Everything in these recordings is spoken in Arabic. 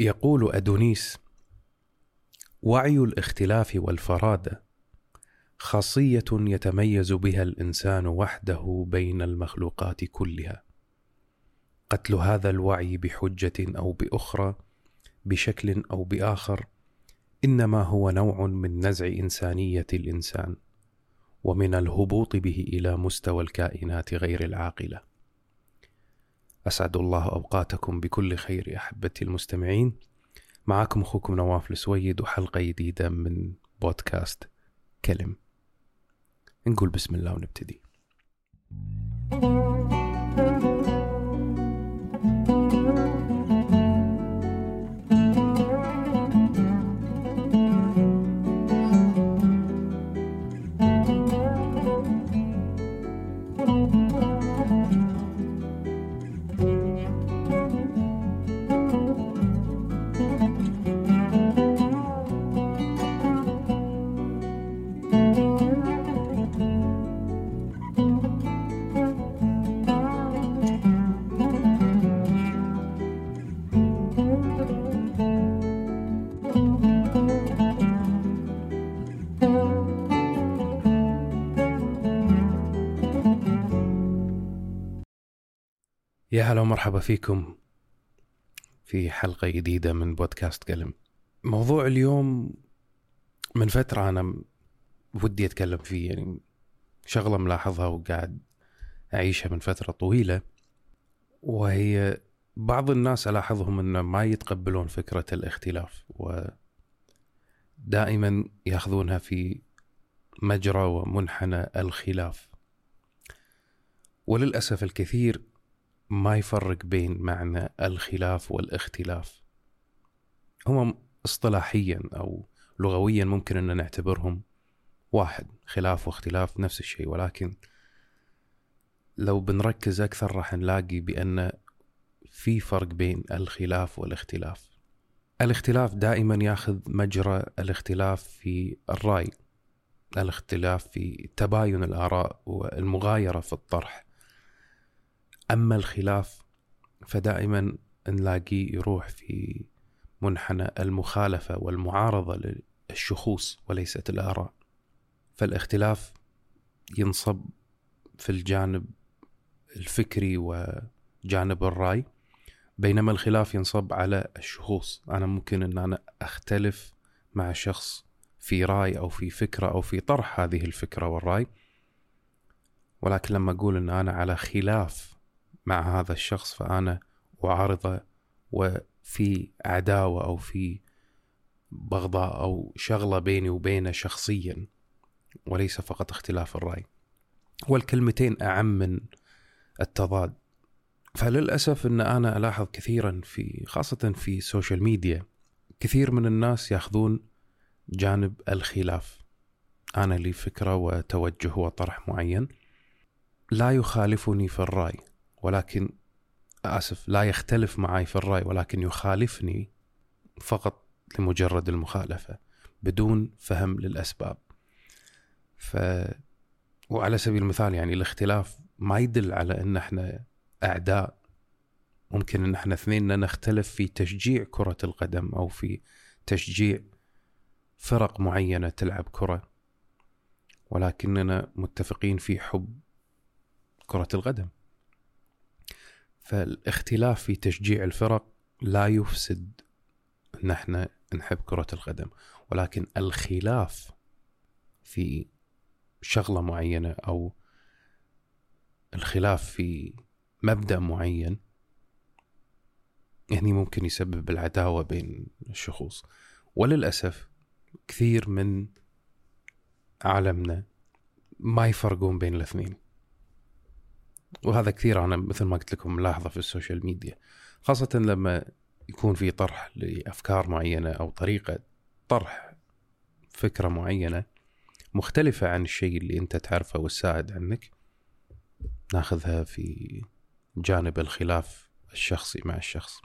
يقول أدونيس وعي الاختلاف والفرادة خاصية يتميز بها الإنسان وحده بين المخلوقات كلها. قتل هذا الوعي بحجة أو بأخرى بشكل أو بآخر إنما هو نوع من نزع إنسانية الإنسان ومن الهبوط به إلى مستوى الكائنات غير العاقلة. أسعد الله أوقاتكم بكل خير أحبتي المستمعين. معكم أخوكم نواف السويد وحلقة جديدة من بودكاست كلم. نقول بسم الله ونبتدي. يا هلا ومرحبا فيكم في حلقة جديدة من بودكاست قلم. موضوع اليوم من فترة أنا ودي أتكلم فيه يعني شغلة ملاحظها وقاعد أعيشها من فترة طويلة وهي بعض الناس ألاحظهم أن ما يتقبلون فكرة الاختلاف ودائما ياخذونها في مجرى ومنحنى الخلاف. وللأسف الكثير ما يفرق بين معنى الخلاف والاختلاف. هم اصطلاحيا أو لغويا ممكن أن نعتبرهم واحد خلاف واختلاف نفس الشيء ولكن لو بنركز أكثر راح نلاقي بأن في فرق بين الخلاف والاختلاف. الاختلاف دائما ياخذ مجرى الاختلاف في الرأي الاختلاف في تباين الآراء والمغايرة في الطرح. أما الخلاف فدائما نلاقيه يروح في منحنى المخالفة والمعارضة للشخوص وليست الآراء. فالاختلاف ينصب في الجانب الفكري وجانب الرأي بينما الخلاف ينصب على الشخوص. أنا ممكن أن أنا أختلف مع شخص في رأي أو في فكرة أو في طرح هذه الفكرة والرأي ولكن لما أقول أن أنا على خلاف مع هذا الشخص فأنا أعارضه وفي عداوة أو في بغضاء أو شغلة بيني وبينه شخصيا وليس فقط اختلاف الرأي. والكلمتين أعم من التضاد. فللأسف أن أنا ألاحظ كثيرا في خاصة في السوشيال ميديا كثير من الناس يأخذون جانب الخلاف. أنا لي فكرة وتوجه وطرح معين. لا يخالفني في الرأي. ولكن آسف لا يختلف معي في الرأي ولكن يخالفني فقط لمجرد المخالفة بدون فهم للأسباب. ف وعلى سبيل المثال يعني الاختلاف ما يدل على إن إحنا أعداء. ممكن إن إحنا اثنين نختلف في تشجيع كرة القدم أو في تشجيع فرق معينة تلعب كرة. ولكننا متفقين في حب كرة القدم. فالاختلاف في تشجيع الفرق لا يفسد ان إحنا نحب كرة القدم ولكن الخلاف في شغلة معينة أو الخلاف في مبدأ معين يعني ممكن يسبب العداوة بين الشخوص. وللأسف كثير من عالمنا ما يفرقون بين الاثنين. وهذا كثير أنا مثل ما قلت لكم ملاحظه في السوشيال ميديا خاصة لما يكون في طرح لأفكار معينة أو طريقة طرح فكرة معينة مختلفة عن الشيء اللي أنت تعرفه والسائد عنك ناخذها في جانب الخلاف الشخصي مع الشخص.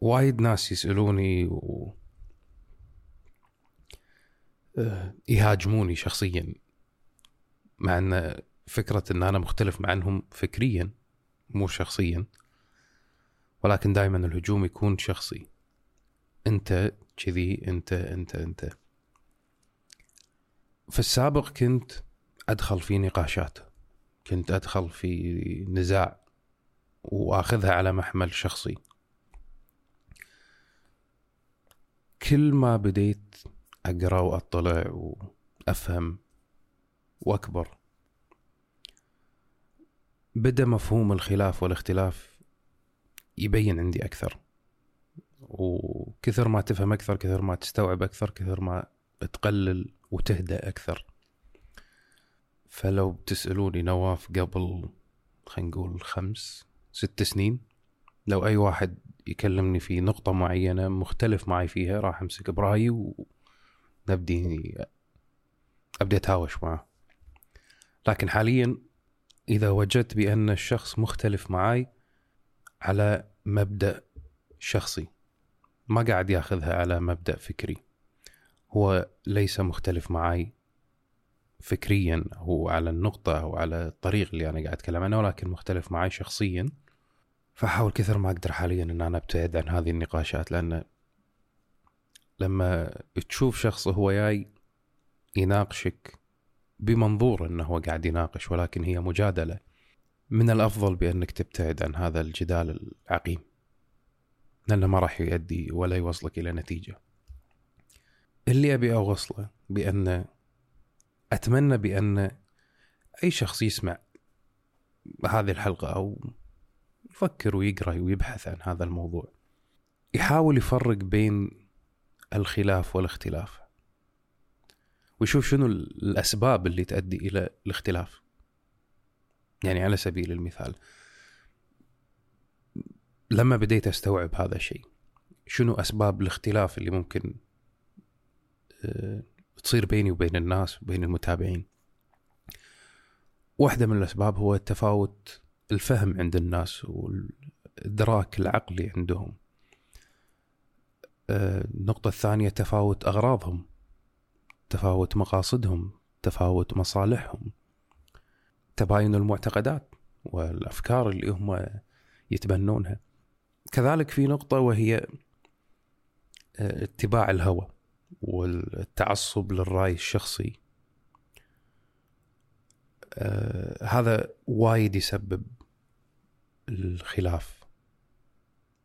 وايد ناس يسألوني و آه، يهاجموني شخصيا مع ان فكرة إن أنا مختلف عنهم فكريا مو شخصيا ولكن دائما الهجوم يكون شخصي. أنت كذي أنت أنت أنت. في السابق كنت أدخل في نقاشات. كنت أدخل في نزاع وأخذها على محمل شخصي. كل ما بديت أقرأ وأطلع وأفهم وأكبر بدا مفهوم الخلاف والاختلاف يبين عندي أكثر. وكثر ما تفهم أكثر كثر ما تستوعب أكثر كثر ما تقلل وتهدأ أكثر. فلو بتسألوني نواف قبل خلينا نقول خمس ست سنين لو أي واحد يكلمني في نقطة معينة مختلف معي فيها راح أمسك برايي ونبدي أبدي أتهاوش معه. لكن حاليا إذا وجدت بأن الشخص مختلف معي على مبدأ شخصي. ما قاعد ياخذها على مبدأ فكري. هو ليس مختلف معي فكريا أو على النقطة أو على الطريق اللي أنا قاعد أتكلم عنه ولكن مختلف معي شخصيا. فاحاول كثر ما أقدر حاليا إن أنا أبتعد عن هذه النقاشات لأن لما تشوف شخص هو جاي يناقشك بمنظور إنه هو قاعد يناقش ولكن هي مجادلة. من الأفضل بأنك تبتعد عن هذا الجدال العقيم. لأنه ما راح يؤدي ولا يوصلك إلى نتيجة. اللي أبي أوصله بأن أتمنى بأن أي شخص يسمع هذه الحلقة أو يفكر ويقرأ ويبحث عن هذا الموضوع يحاول يفرق بين الخلاف والاختلاف. ويشوف شنو الأسباب اللي تؤدي إلى الاختلاف. يعني على سبيل المثال لما بديت أستوعب هذا الشيء شنو أسباب الاختلاف اللي ممكن آه، تصير بيني وبين الناس وبين المتابعين؟ واحدة من الأسباب هو تفاوت الفهم عند الناس والإدراك العقلي عندهم. آه، النقطة الثانية تفاوت أغراضهم. تفاوت مقاصدهم تفاوت مصالحهم. تباين المعتقدات والأفكار اللي هم يتبنونها. كذلك في نقطة وهي آه، اتباع الهوى والتعصب للرأي الشخصي. آه هذا وايد يسبب الخلاف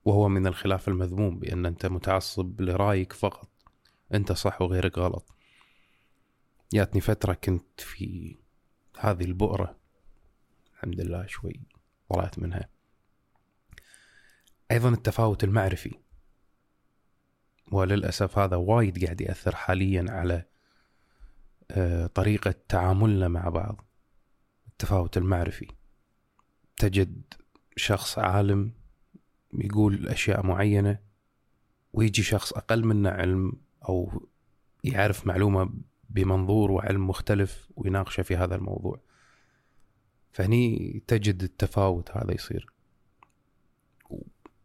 وهو من الخلاف المذموم بأن أنت متعصب لرأيك فقط. أنت صح وغيرك غلط. جاتني فترة كنت في هذه البؤرة. الحمد لله شوي طلعت منها. أيضا التفاوت المعرفي. وللأسف هذا وايد قاعد يأثر حاليا على آه، طريقة تعاملنا مع بعض. التفاوت المعرفي. تجد شخص عالم يقول أشياء معينة ويجي شخص أقل منه علم أو يعرف معلومة بمنظور وعلم مختلف ويناقشه في هذا الموضوع. فهني تجد التفاوت هذا يصير.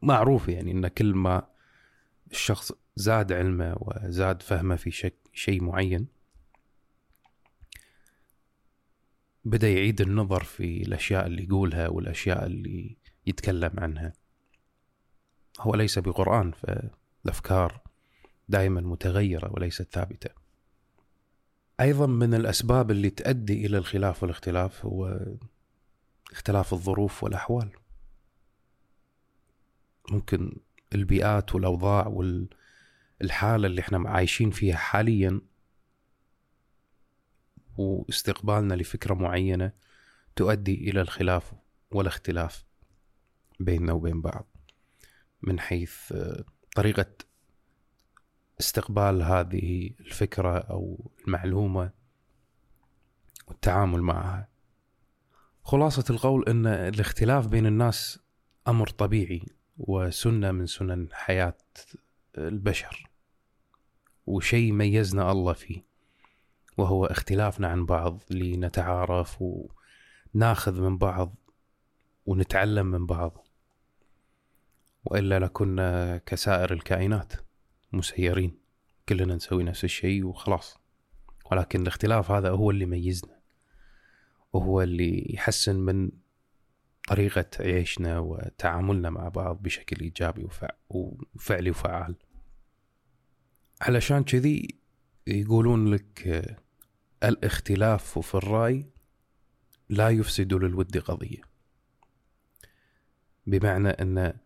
معروف يعني إن كل ما الشخص زاد علمه وزاد فهمه في شيء معين بدأ يعيد النظر في الأشياء اللي يقولها والأشياء اللي يتكلم عنها. هو ليس بقرآن فالأفكار دائما متغيرة وليست ثابتة. أيضا من الأسباب اللي تؤدي إلى الخلاف والاختلاف هو اختلاف الظروف والأحوال. ممكن البيئات والأوضاع والحالة اللي إحنا عايشين فيها حاليا واستقبالنا لفكرة معينة تؤدي إلى الخلاف والاختلاف بيننا وبين بعض من حيث طريقة استقبال هذه الفكرة أو المعلومة والتعامل معها. خلاصة القول إن الاختلاف بين الناس أمر طبيعي وسنة من سنن حياة البشر وشيء ميزنا الله فيه وهو اختلافنا عن بعض لنتعارف وناخذ من بعض ونتعلم من بعض. وإلا لكنا كسائر الكائنات. مسيرين. كلنا نسوي نفس الشيء وخلاص. ولكن الاختلاف هذا هو اللي يميزنا. وهو اللي يحسن من طريقة عيشنا وتعاملنا مع بعض بشكل إيجابي وفعلي وفعال. علشان كذي يقولون لك الاختلاف في الرأي لا يفسد للود قضية. بمعنى أن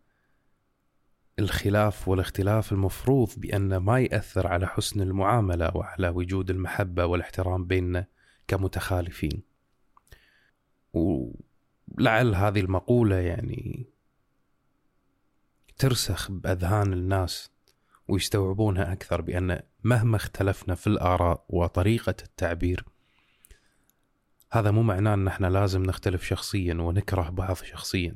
الخلاف والاختلاف المفروض بأن ما يأثر على حسن المعاملة وعلى وجود المحبة والاحترام بيننا كمتخالفين. ولعل هذه المقولة يعني ترسخ بأذهان الناس ويستوعبونها أكثر بأن مهما اختلفنا في الآراء وطريقة التعبير هذا مو معناه أن إحنا لازم نختلف شخصيا ونكره بعض شخصيا.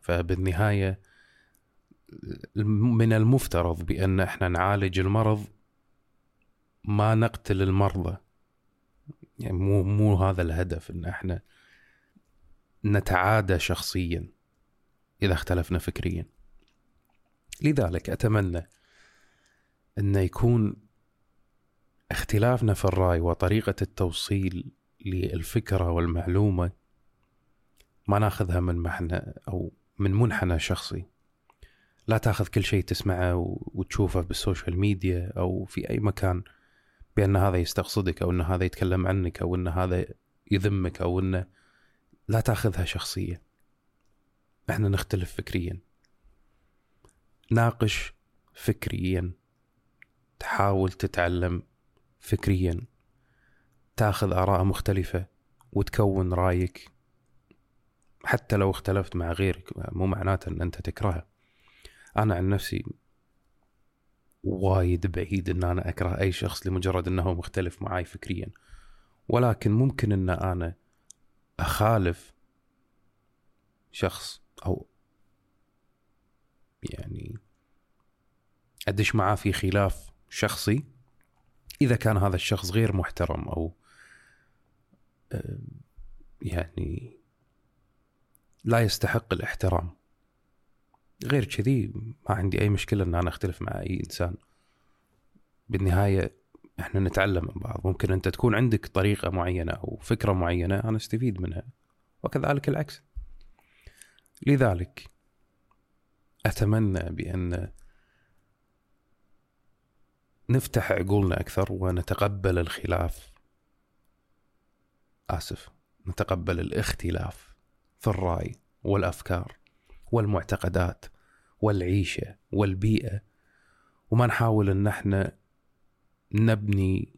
فبالنهاية من المفترض بأن إحنا نعالج المرض ما نقتل المرضى. يعني مو مو هذا الهدف إن إحنا نتعادى شخصيا إذا اختلفنا فكريا. لذلك أتمنى أن يكون اختلافنا في الرأي وطريقة التوصيل للفكرة والمعلومة ما ناخذها من محنى أو من منحنى شخصي. لا تاخذ كل شيء تسمعه وتشوفه بالسوشيال ميديا أو في اي مكان بأن هذا يستقصدك أو أن هذا يتكلم عنك أو أن هذا يذمك أو انه لا تاخذها شخصية. إحنا نختلف فكريا. ناقش فكريا. تحاول تتعلم فكريا. تاخذ آراء مختلفة وتكون رأيك. حتى لو اختلفت مع غيرك مو معناته أن أنت تكرهه. أنا عن نفسي وايد بعيد إن أنا أكره أي شخص لمجرد إنه مختلف معي فكريا. ولكن ممكن إن أنا أخالف شخص أو يعني أدش معاه في خلاف شخصي إذا كان هذا الشخص غير محترم أو يعني لا يستحق الاحترام. غير كذي ما عندي أي مشكلة إن أنا أختلف مع أي إنسان. بالنهاية إحنا نتعلم من بعض. ممكن أنت تكون عندك طريقة معينة أو فكرة معينة أنا أستفيد منها وكذلك العكس. لذلك أتمنى بأن نفتح عقولنا أكثر ونتقبل الخلاف. آسف نتقبل الاختلاف في الرأي والأفكار والمعتقدات. والعيشة والبيئة وما نحاول إن إحنا نبني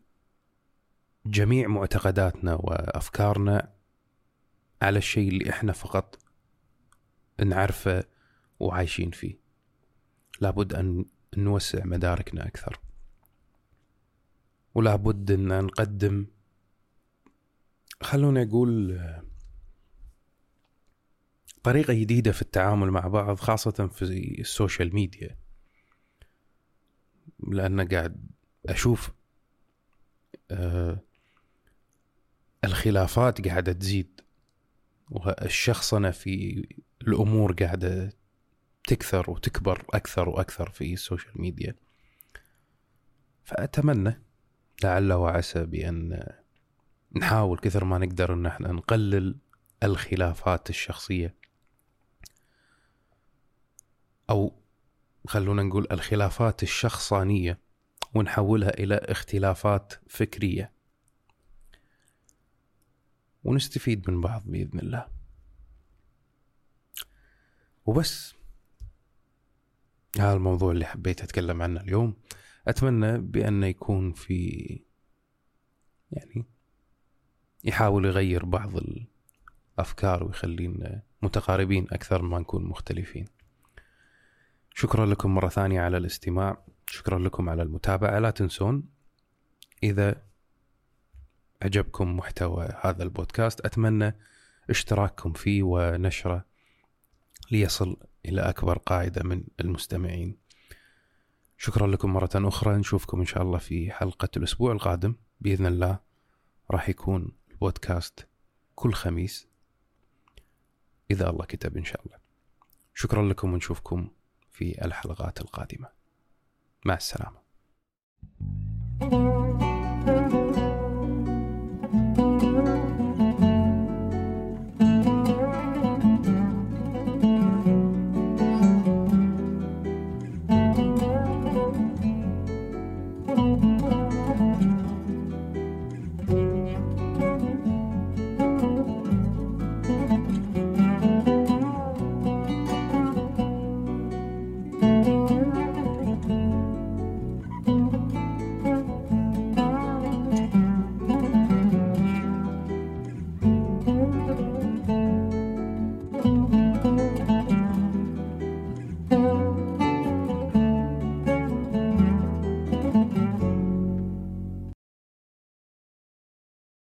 جميع معتقداتنا وأفكارنا على الشيء اللي إحنا فقط نعرفه وعايشين فيه. لابد أن نوسع مداركنا أكثر. ولابد إن نقدم خلونا نقول طريقة جديدة في التعامل مع بعض خاصة في ال social media. لأن قاعد أشوف آه الخلافات قاعدة تزيد والشخصنة في الأمور قاعدة تكثر وتكبر أكثر وأكثر في ال social media. فأتمنى لعل وعسى بأن نحاول كثر ما نقدر أن إحنا نقلل الخلافات الشخصية. أو خلونا نقول الخلافات الشخصانية ونحولها إلى اختلافات فكرية. ونستفيد من بعض بإذن الله. وبس. هذا الموضوع اللي حبيت أتكلم عنه اليوم. أتمنى بأن يكون في يعني يحاول يغير بعض الأفكار ويخلينا متقاربين أكثر ما نكون مختلفين. شكرا لكم مرة ثانية على الاستماع. شكرا لكم على المتابعة. لا تنسون إذا عجبكم محتوى هذا البودكاست أتمنى اشتراككم فيه ونشره ليصل إلى أكبر قاعدة من المستمعين. شكرا لكم مرة أخرى. نشوفكم إن شاء الله في حلقة الأسبوع القادم. بإذن الله راح يكون البودكاست كل خميس. إذا الله كتب إن شاء الله. شكرا لكم ونشوفكم في الحلقات القادمة. مع السلامة.